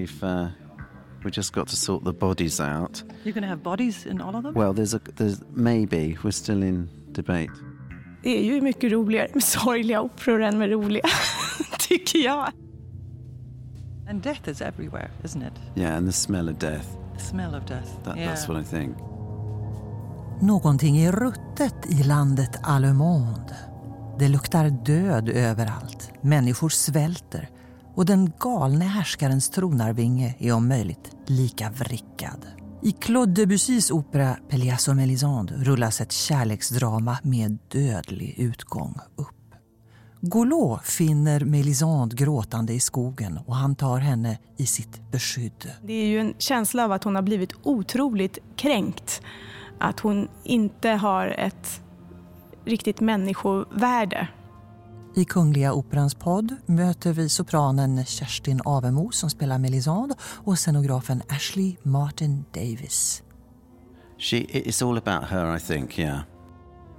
we've uh, we just got to sort the bodies out. You're going to have bodies in all of them? Well, there's a there's maybe we're still in debate. Det är ju mycket roligare med sorgliga operor än med roliga, tycker jag. And death is everywhere, isn't it? Yeah, and the smell of death. The smell of death. That, yeah. That's what I think. Någonting är ruttet i landet Allemonde. Det luktar död överallt. Människor svälter. Och den galne härskarens tronarvinge är om möjligt lika vrickad. I Claude Debussys opera Pelléas och Mélisande rullas ett kärleksdrama med dödlig utgång upp. Golot finner Mélisande gråtande i skogen och han tar henne i sitt beskydd. Det är ju en känsla av att hon har blivit otroligt kränkt. Att hon inte har ett riktigt människovärde. I Kungliga Operans podd möter vi sopranen Kerstin Avemo som spelar Mélisande och scenografen Ashley Martin Davis. She it's all about her, I think. Yeah.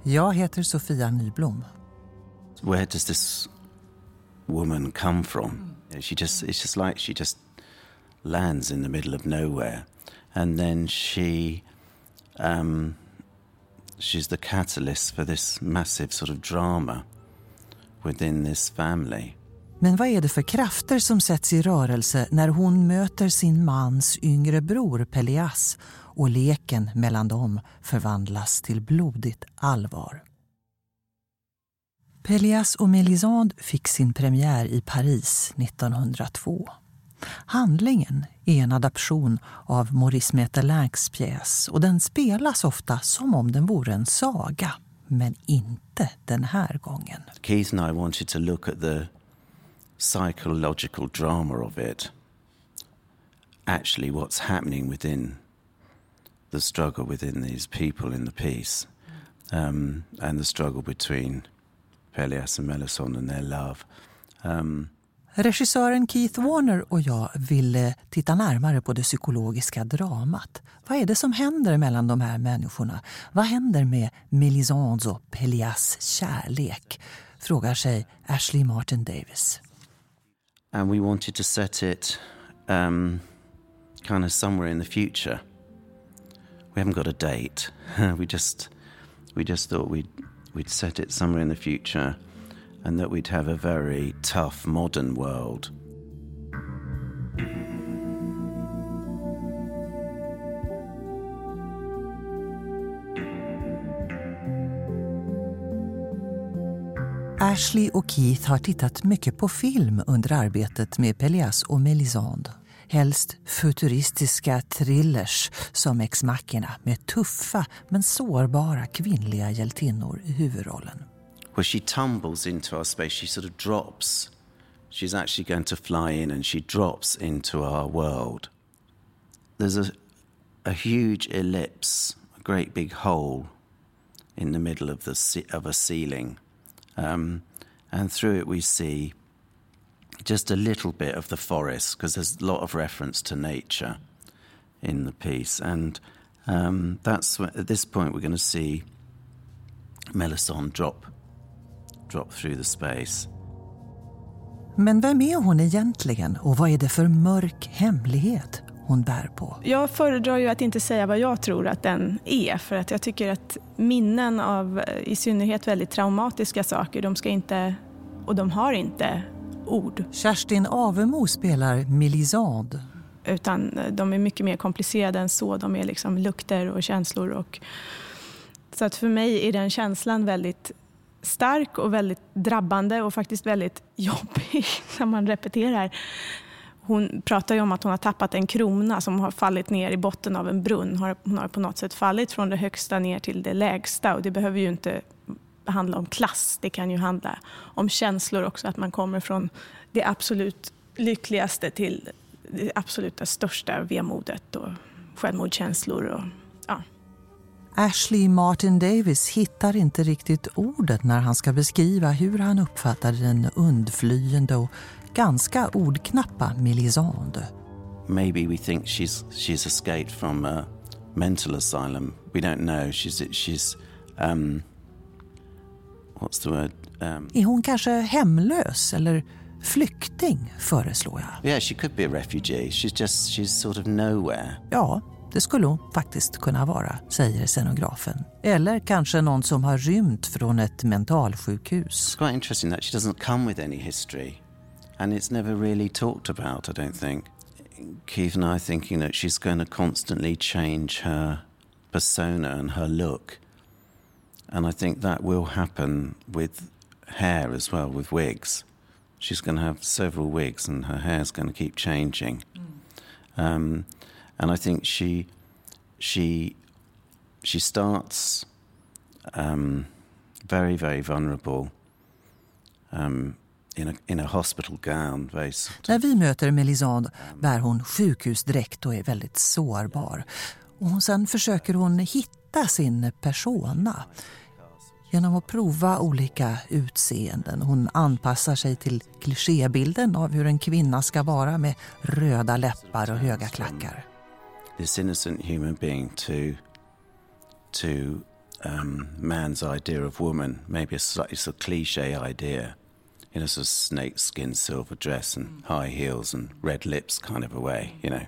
Jag heter Sofia Nyblom. Where does this woman come from? She just it's just like she just lands in the middle of nowhere, and then she um, she's the catalyst for this massive sort of drama within this family. Men vad är det för krafter som sätts i rörelse när hon möter sin mans yngre bror Pelias och leken mellan dem förvandlas till blodigt allvar? Pelias och Mélisande fick sin premiär i Paris 1902. Handlingen är en adaption av Maurice Maeterlincks pjäs och den spelas ofta som om den vore en saga, men inte den här gången. Keith and I wanted to look at the psychological drama of it. Actually, what's happening within the struggle within these people in the piece, um, and the struggle between Pelias and Melisande and their love. Um, Regissören Keith Warner och jag ville titta närmare på det psykologiska dramat. Vad är det som händer mellan de här människorna? Vad händer med Mélisandes och Pelias kärlek? Frågar sig Ashley Martin Davis. and we wanted to set it um, kind of somewhere in the future. We haven't got a date. we just we just thought we'd we'd set it somewhere in the future, and that we'd have a very tough modern world. Ashley och Keith har tittat mycket på film under arbetet med Pelias och Melisande. Helst futuristiska thrillers som Ex Machina med tuffa men sårbara kvinnliga hjältinnor i huvudrollen. Where she tumbles into our space, she sort of drops. She's actually going to fly in, and she drops into our world. There's a a huge ellipse, a great big hole in the middle of the of a ceiling, um, and through it we see just a little bit of the forest because there's a lot of reference to nature in the piece, and um, that's at this point we're going to see Melisande drop drop through the space. Men vem är hon egentligen och vad är det för mörk hemlighet hon bär på? Jag föredrar ju att inte säga vad jag tror att den är för att jag tycker att minnen av i synnerhet väldigt traumatiska saker, de ska inte, och de har inte ord, Kerstin Avemo spelar Melisande. utan eh, de är mycket mer komplicerade än så. De är liksom lukter och känslor. Och, så att för mig är den känslan väldigt stark och väldigt drabbande och faktiskt väldigt jobbig när man repeterar. Hon pratar ju om att hon har tappat en krona som har fallit ner i botten av en brunn. Hon har på något sätt fallit från det högsta ner till det lägsta och det behöver ju inte handla om klass. Det kan ju handla om känslor också, att man kommer från det absolut lyckligaste till det absoluta största vemodet och självmordskänslor. Och. Ashley Martin Davis hittar inte riktigt ordet när han ska beskriva hur han uppfattar den undflyende och ganska ordknappa Melisande. maybe we think she's she's escaped from a mental asylum. We don't know. She's she's um, what's the word? Um, Är hon kanske hemlös eller Flykting, föreslår jag. Yeah, she could be a refugee. She's just, she's sort of nowhere. Ja, det skulle hon faktiskt kunna vara, säger scenografen. Eller kanske någon som har rymt från ett mentalsjukhus. It's quite interesting that she doesn't come with any history. And it's never really talked about, I don't think. Keith and I thinking that she's going to constantly change her persona and her look. And I think that will happen with hair as well, with wigs. She's going to have several wigs and her hair's going to keep changing. Um, and I think she she she starts um, very very vulnerable um, in a in a hospital gown. Very sort När vi möter Melisande bär hon sjukhusdräkt och är väldigt sårbar. Och sen försöker hon hitta sin persona genom att prova olika utseenden. Hon anpassar sig till klichébilden av hur en kvinna ska vara med röda läppar och höga klackar. This innocent human being to to um, man's idea of woman, maybe a slightly sort of cliche idea, in a sort of snakeskin silver dress and high heels and red lips kind of a way, you know.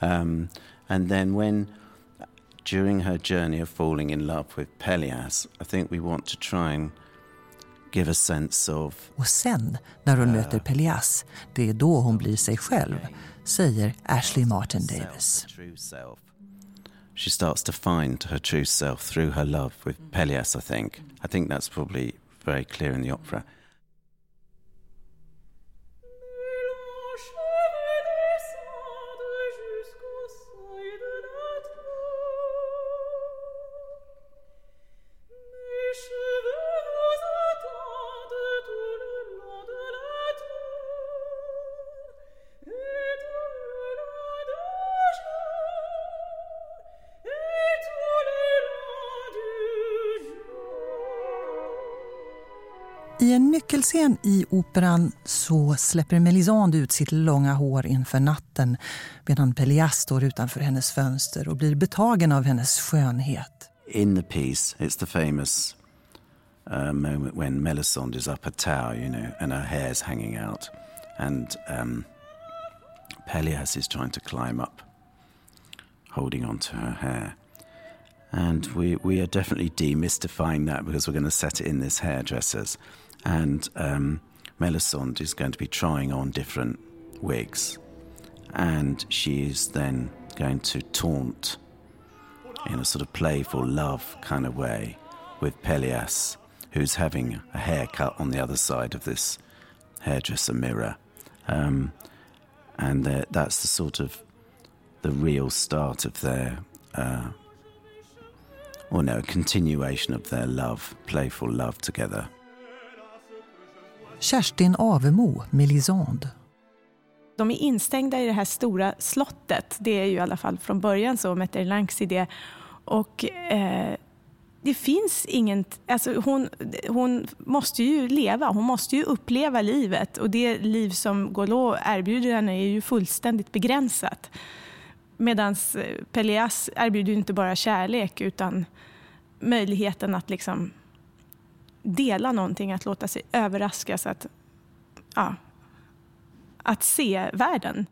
Um, and then when during her journey of falling in love with Pelias, I think we want to try and give a sense of Och sen, när hon möter Pelias, det är då hon blir sig själv, säger Ashley Martin Davis. She starts to find her true self through her love with Pelias, I think. I think that's probably very clear in the opera. Nyckelscen i operan så släpper Melisande ut sitt långa hår inför natten medan Pelias står utanför hennes fönster och blir betagen av hennes skönhet. In the piece, it's the famous uh, moment when Melisande is up a tower, you know, and her hair's hanging out, and um, Pelias is trying to climb up, holding on to her hair. And we, we are definitely demystifying that because we're going to set it in this hairdresser's. And um, Melisande is going to be trying on different wigs. And she is then going to taunt in a sort of playful love kind of way with Pelias, who's having a haircut on the other side of this hairdresser mirror. Um, and that- that's the sort of the real start of their, uh, or no, continuation of their love, playful love together. Kerstin Avemo, Melisande. De är instängda i det här stora slottet. Det är ju i alla fall från början så, Mette Langs idé. Och eh, det finns ingen... Alltså hon, hon måste ju leva, hon måste ju uppleva livet. Och det liv som Golo erbjuder henne är ju fullständigt begränsat. Medan eh, Pelias erbjuder ju inte bara kärlek utan möjligheten att liksom dela någonting, att låta sig överraskas, att, ja, att se världen.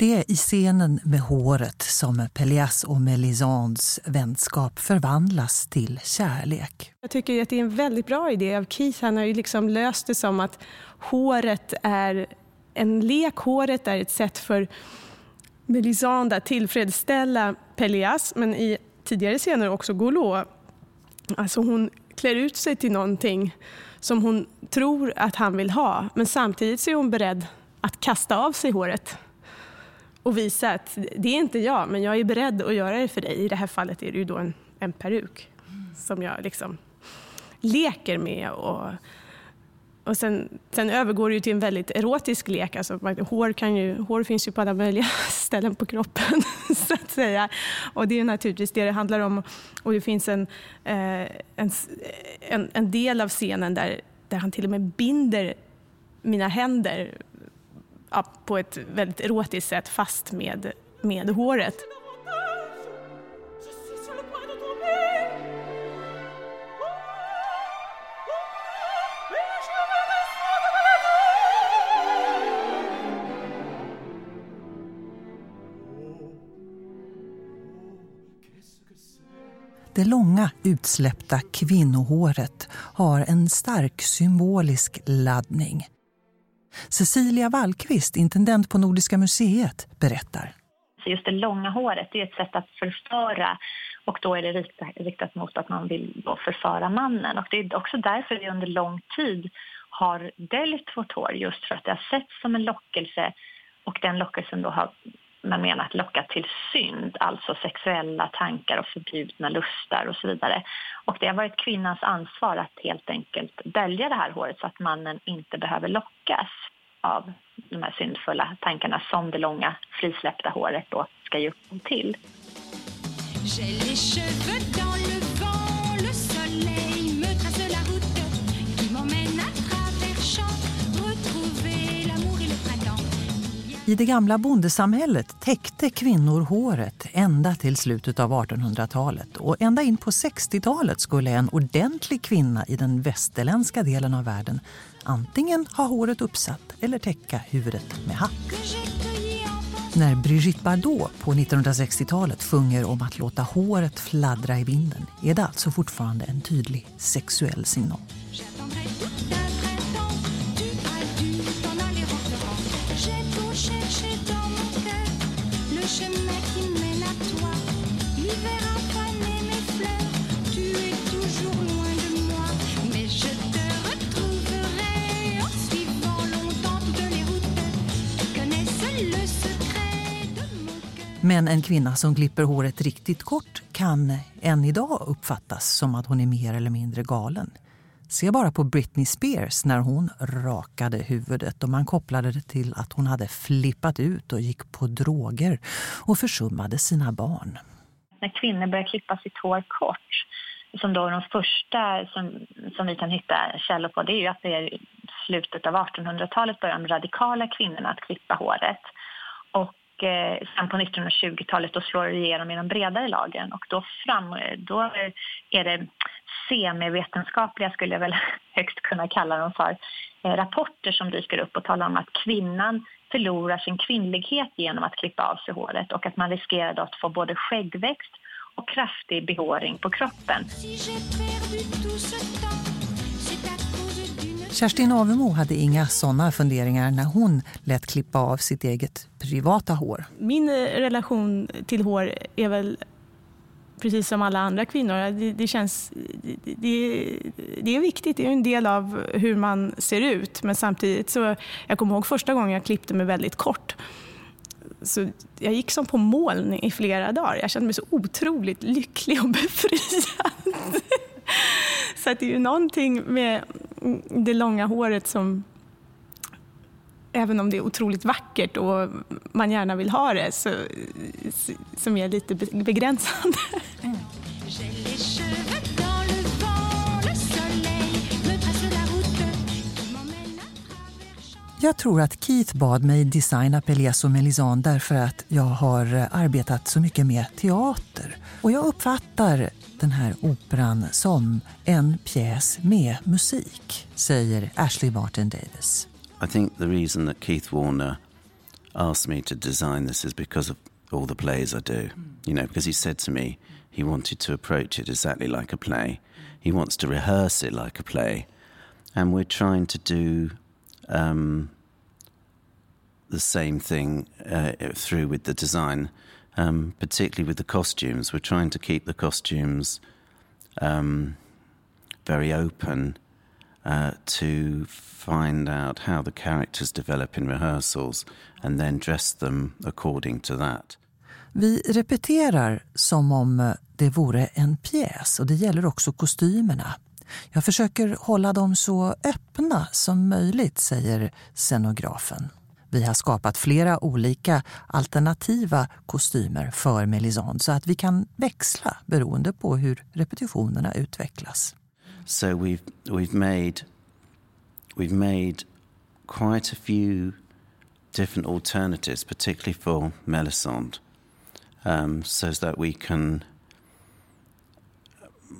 Det är i scenen med håret som Pelias och Melisandes vänskap förvandlas till kärlek. Jag tycker att det är en väldigt bra idé av Keith. Han har ju liksom löst det som att håret är en lek. Håret är ett sätt för Melisande att tillfredsställa Pelias, men i tidigare scener också Golo. Alltså hon klär ut sig till någonting som hon tror att han vill ha, men samtidigt så är hon beredd att kasta av sig håret och visa att det är inte jag, men jag är beredd att göra det för dig. I det här fallet är det ju då en, en peruk som jag liksom leker med. Och, och sen, sen övergår det ju till en väldigt erotisk lek. Alltså, hår, kan ju, hår finns ju på alla möjliga ställen på kroppen, så att säga. Och det är naturligtvis det det handlar om. Och det finns en, eh, en, en, en del av scenen där, där han till och med binder mina händer ja, på ett väldigt erotiskt sätt fast med, med håret. Det långa utsläppta kvinnohåret har en stark symbolisk laddning. Cecilia Wallqvist, intendent på Nordiska museet, berättar. Så just det långa håret är ett sätt att förföra och då är det riktat, riktat mot att man vill då förföra mannen. Och det är också därför vi under lång tid har döljt vårt hår just för att det har setts som en lockelse och den lockelsen då har man menar att locka till synd, alltså sexuella tankar och förbjudna lustar och så vidare. Och det har varit kvinnans ansvar att helt enkelt dölja det här håret så att mannen inte behöver lockas av de här syndfulla tankarna som det långa frisläppta håret då ska ge upphov till. I det gamla bondesamhället täckte kvinnor håret ända till slutet av 1800-talet och ända in på 60-talet skulle en ordentlig kvinna i den västerländska delen av världen antingen ha håret uppsatt eller täcka huvudet med hatt. När Brigitte Bardot på 1960-talet sjunger om att låta håret fladdra i vinden är det alltså fortfarande en tydlig sexuell signal. Chemin qui mène à toi. L'hiver a fané mes fleurs, tu es toujours loin de moi. Mais je te retrouverai en suivant longtemps les routes qui connaissent le secret de mon cœur. Men en kvinna som klipper håret riktigt kort kan än idag uppfattas som att hon är mer eller mindre galen. Se bara på Britney Spears när hon rakade huvudet och man kopplade det till att hon hade flippat ut och gick på droger och försummade sina barn. När kvinnor börjar klippa sitt hår kort, som då de första som, som vi kan hitta källor på, det är ju att det är slutet av 1800-talet börjar de radikala kvinnorna att klippa håret. Eh, sen på 1920-talet då slår det igenom i de bredare lagren och då, fram, eh, då är det semivetenskapliga, skulle jag väl högst kunna kalla dem för, eh, rapporter som dyker upp och talar om att kvinnan förlorar sin kvinnlighet genom att klippa av sig håret och att man riskerar då att få både skäggväxt och kraftig behåring på kroppen. Kerstin Avemo hade inga såna funderingar när hon lät klippa av sitt eget privata hår. Min eh, relation till hår är väl precis som alla andra kvinnor. Det, det känns, det, det, det är viktigt, det är en del av hur man ser ut. Men samtidigt så, jag kommer ihåg första gången jag klippte mig väldigt kort. Så jag gick som på moln i flera dagar. Jag kände mig så otroligt lycklig och befriad. Så att det är ju någonting med Mm, det långa håret som även om det är otroligt vackert och man gärna vill ha det, så, som är lite begränsande. Mm. Jag tror att Keith bad mig designa Pelés och Melisande därför att jag har eh, arbetat så mycket med teater. Och jag uppfattar den här operan som en pjäs med musik, säger Ashley Martin Davis. I think the reason that Keith Warner asked me to design this is because of all the plays I do. You know, because he said to me he wanted to approach it exactly like a play. He wants to rehearse it like a play. And we're trying to do um, the same thing uh, through with the design, um, particularly with the costumes. We're trying to keep the costumes um, very open uh, to find out how the characters develop in rehearsals and then dress them according to that. Vi repeterar som om eh, det vore en pjäs och det gäller också kostymerna. Jag försöker hålla dem så öppna som möjligt, säger scenografen. Vi har skapat flera olika alternativa kostymer för Melisande så att vi kan växla beroende på hur repetitionerna utvecklas. So we've we've made we've made quite a few different alternatives, particularly for Melisande, um, so that we can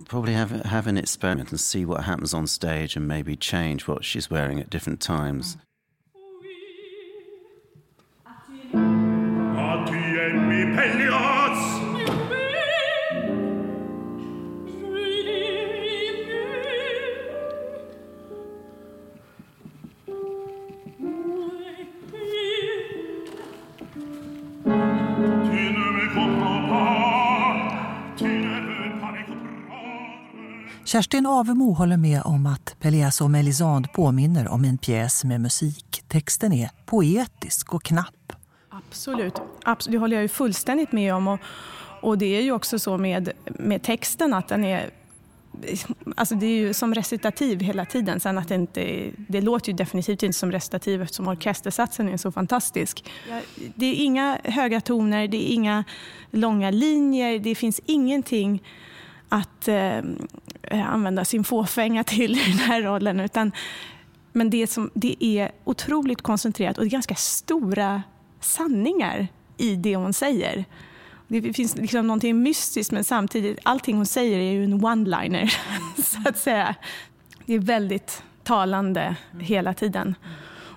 probably have have an experiment and see what happens on stage and maybe change what she's wearing at different times. Kerstin Avemo håller med om att Pelléas och Melisande påminner om en pjäs med musik. Texten är poetisk och knapp. Absolut, Absolut. det håller jag ju fullständigt med om. Och, och det är ju också så med, med texten att den är Alltså det är ju som recitativ hela tiden. Sen att det, inte, det låter ju definitivt inte som recitativ eftersom orkestersatsen är så fantastisk. Det är inga höga toner, det är inga långa linjer, det finns ingenting att eh, använda sin fåfänga till i den här rollen. Utan, men det, som, det är otroligt koncentrerat och det är ganska stora sanningar i det hon säger. Det finns liksom någonting mystiskt men samtidigt, allting hon säger är ju en one-liner, så att säga. Det är väldigt talande hela tiden.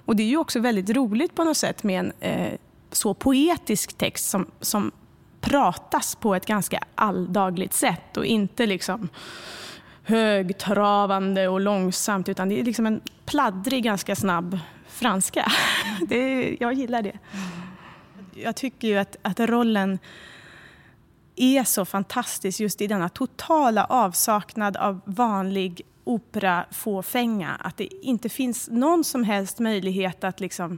Och det är ju också väldigt roligt på något sätt med en eh, så poetisk text som, som pratas på ett ganska alldagligt sätt och inte liksom högtravande och långsamt utan det är liksom en pladdrig, ganska snabb franska. Det, jag gillar det. Jag tycker ju att, att rollen är så fantastisk just i denna totala avsaknad av vanlig operafåfänga. Att det inte finns någon som helst möjlighet att liksom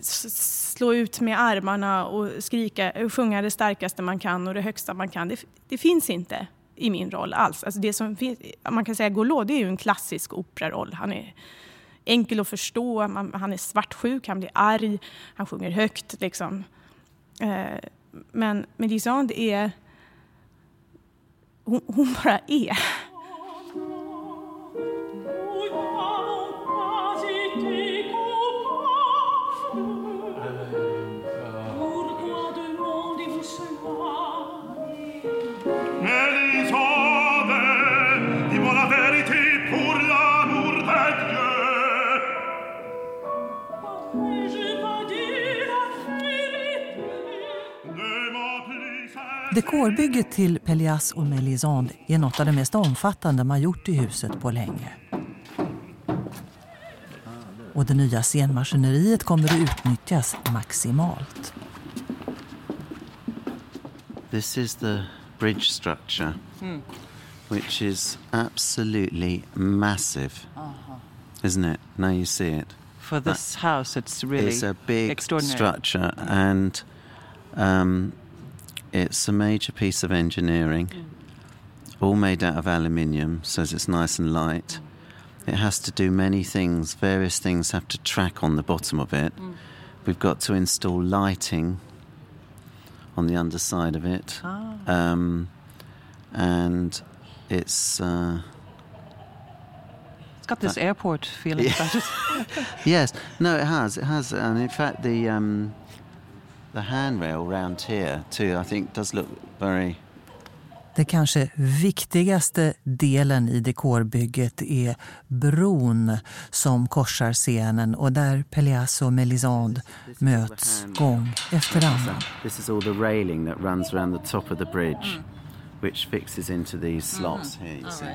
slå ut med armarna och skrika, och sjunga det starkaste man kan och det högsta man kan. Det, det finns inte i min roll alls. Alltså det som finns, man kan säga Golo, det är ju en klassisk operaroll. Han är enkel att förstå, man, han är svartsjuk, han blir arg, han sjunger högt. Liksom. Eh, men Melisande är... Hon, hon bara är. Dekorbygget till Pelléas och Melisande är något av det mest omfattande man gjort i huset på länge. Och det nya scenmaskineriet kommer att utnyttjas maximalt. This is the bridge structure, which is absolutely massive, isn't it? Now you see it. For this house, it's really it's a big structure, and um, it's a major piece of engineering, all made out of aluminium, so it's nice and light. It has to do many things. Various things have to track on the bottom of it. We've got to install lighting on the underside of it, um, and it's. Uh, It's got this airport feeling about it. Yes, no, it has. It has, and in fact, the um, the handrail round here too, I think, does look very. Den kanske viktigaste delen i dekorbygget är bron som korsar scenen och där Pelléas och Melisande möts gång efter annan. This is all the railing that runs around the top of the bridge, which fixes into these slots here. You see,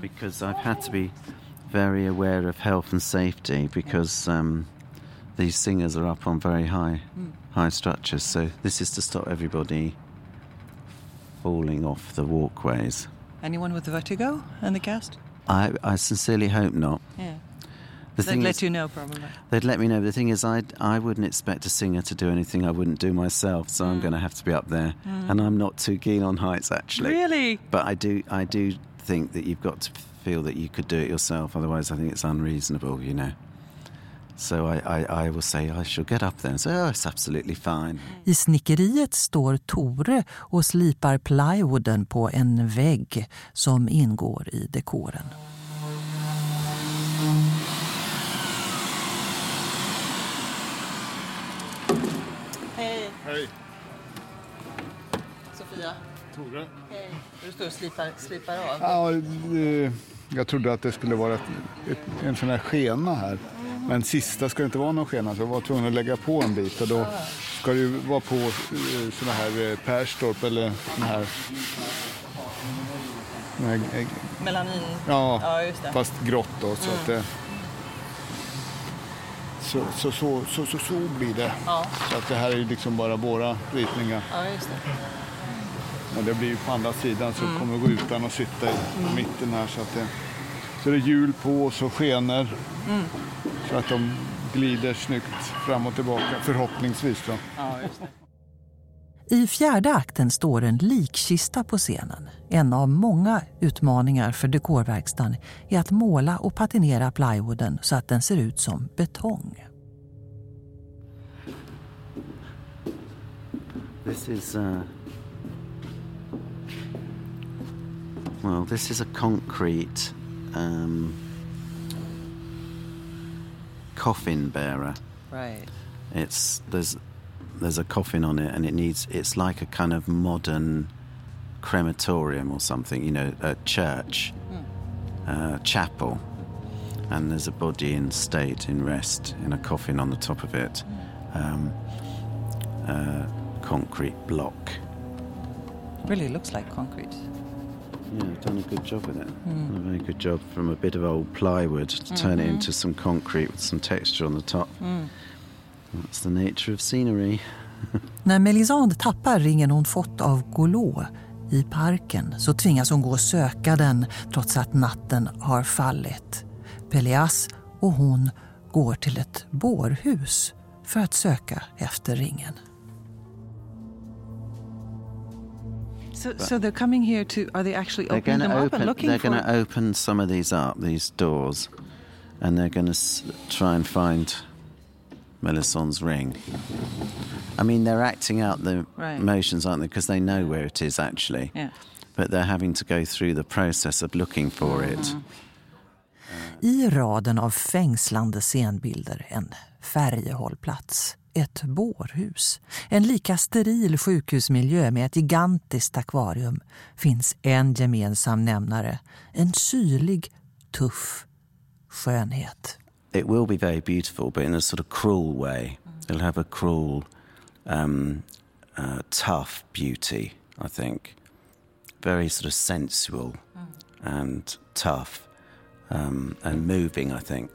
because I've had to be very aware of health and safety because um, these singers are up on very high, high structures. So this is to stop everybody falling off the walkways. Anyone with vertigo in the cast? I, I sincerely hope not. Yeah. The They'd let is, you know, probably. they'd let me know. The thing is, I I wouldn't expect a singer to do anything I wouldn't do myself. So I'm mm. going to have to be up there, mm. and I'm not too keen on heights actually. Really? But I do I do think that you've got to feel that you could do it yourself. Otherwise, I think it's unreasonable. You know. So I, I, I will say I shall get up there and say, oh, it's absolutely fine. I snickeriet står Tore och slipar plywooden på en vägg som ingår i dekoren. Hej, Hej, Sofia. Tore. Hej. Du står och slipar, slipar av. Ja, eh, jag trodde att det skulle vara ett, ett, en sån här skena här. Men sista ska det inte vara någon skena så jag var tvungen att lägga på en bit. Och då ska det ju vara på eh, såna här eh, Perstorp eller såna här... eh, Melanin. ja, Ja, fast grått då. Så, att, det, så, så, så, så, så, så blir det. Ja. Så att det här är ju liksom bara våra ritningar. Ja, just det. Men det blir ju på andra sidan så kommer det gå utan att sitta i mitten här. Så, att det, så det är hjul på och så skenor. Så att de glider snyggt fram och tillbaka, förhoppningsvis. Då. I fjärde akten står en likkista på scenen. En av många utmaningar för dekorverkstan är att måla och patinera plywooden så att den ser ut som betong. This is uh, well, this is a concrete um, coffin bearer. Right. It's there's there's a coffin on it, and it needs it's like a kind of modern crematorium or something, you know, a church, uh, chapel, and there's a body in state in rest in a coffin on the top of it. Um, uh, concrete block. Really looks like concrete. Yeah, done a good job with it. Done a very good job from a bit of old plywood to turn it into some concrete with some texture on the top. That's the nature of scenery. När Melisande tappar ringen hon fått av Golot i parken så tvingas hon gå och söka den trots att natten har fallit. Peleas och hon går till ett bårhus för att söka efter ringen. So, so they're coming here to. Are they actually They're opening going them to up open. and looking They're going to open some of these up, these doors, and they're going to s- try and find Melisandre's ring. I mean, they're acting out the Right. motions, aren't they? Because they know where it is actually, Yeah. but they're having to go through the process of looking for it. Mm-hmm. I raden av fängslande scenbilder en färjehållplats, ett bårhus, en lika steril sjukhusmiljö med ett gigantiskt akvarium finns en gemensam nämnare, en syrlig, tuff skönhet. It will be very beautiful, but in a sort of cruel way. It'll have a cruel, um, uh, tough beauty. I think very sort of sensual and tough um, and moving. I think.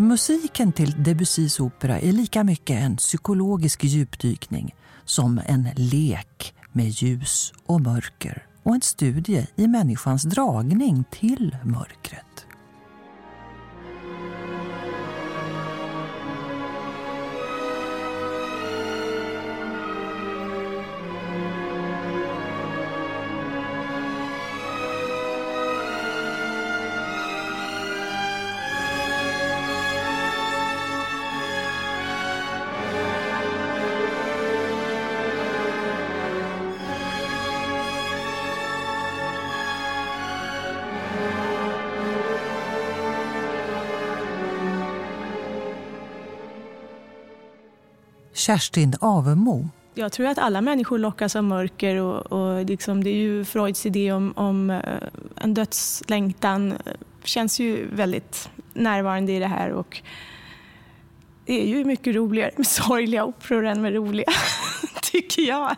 Musiken till Debussys opera är lika mycket en psykologisk djupdykning som en lek med ljus och mörker och en studie i människans dragning till mörkret. Kerstin Avemo Jag tror att alla människor lockas av mörker och, och liksom, det är ju Freuds idé om, om eh, en dödslängtan Det känns ju väldigt närvarande i det här och det är ju mycket roligare med sorgliga operor än med roliga, tycker jag.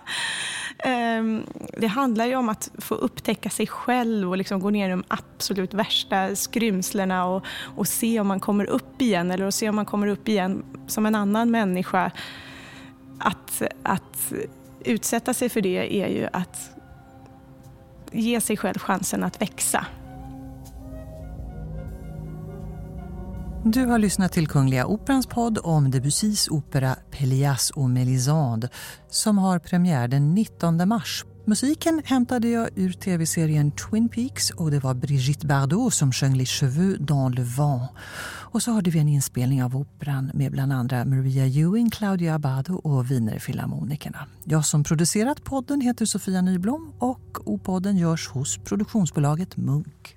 Ehm, det handlar ju om att få upptäcka sig själv och liksom gå ner i de absolut värsta skrymslena och, och se om man kommer upp igen eller se om man kommer upp igen som en annan människa att, att utsätta sig för det är ju att ge sig själv chansen att växa. Du har lyssnat till Kungliga Operans podd om Debussys opera Pélias och Mélisande som har premiär den 19 mars. Musiken hämtade jag ur tv-serien Twin Peaks och det var Brigitte Bardot som sjöng Les cheveux dans le vent. Och så hörde vi en inspelning av operan med bland andra Maria Ewing, Claudia Abbado och Wienerfilharmonikerna. Jag som producerat podden heter Sofia Nyblom och O-podden görs hos produktionsbolaget Munk.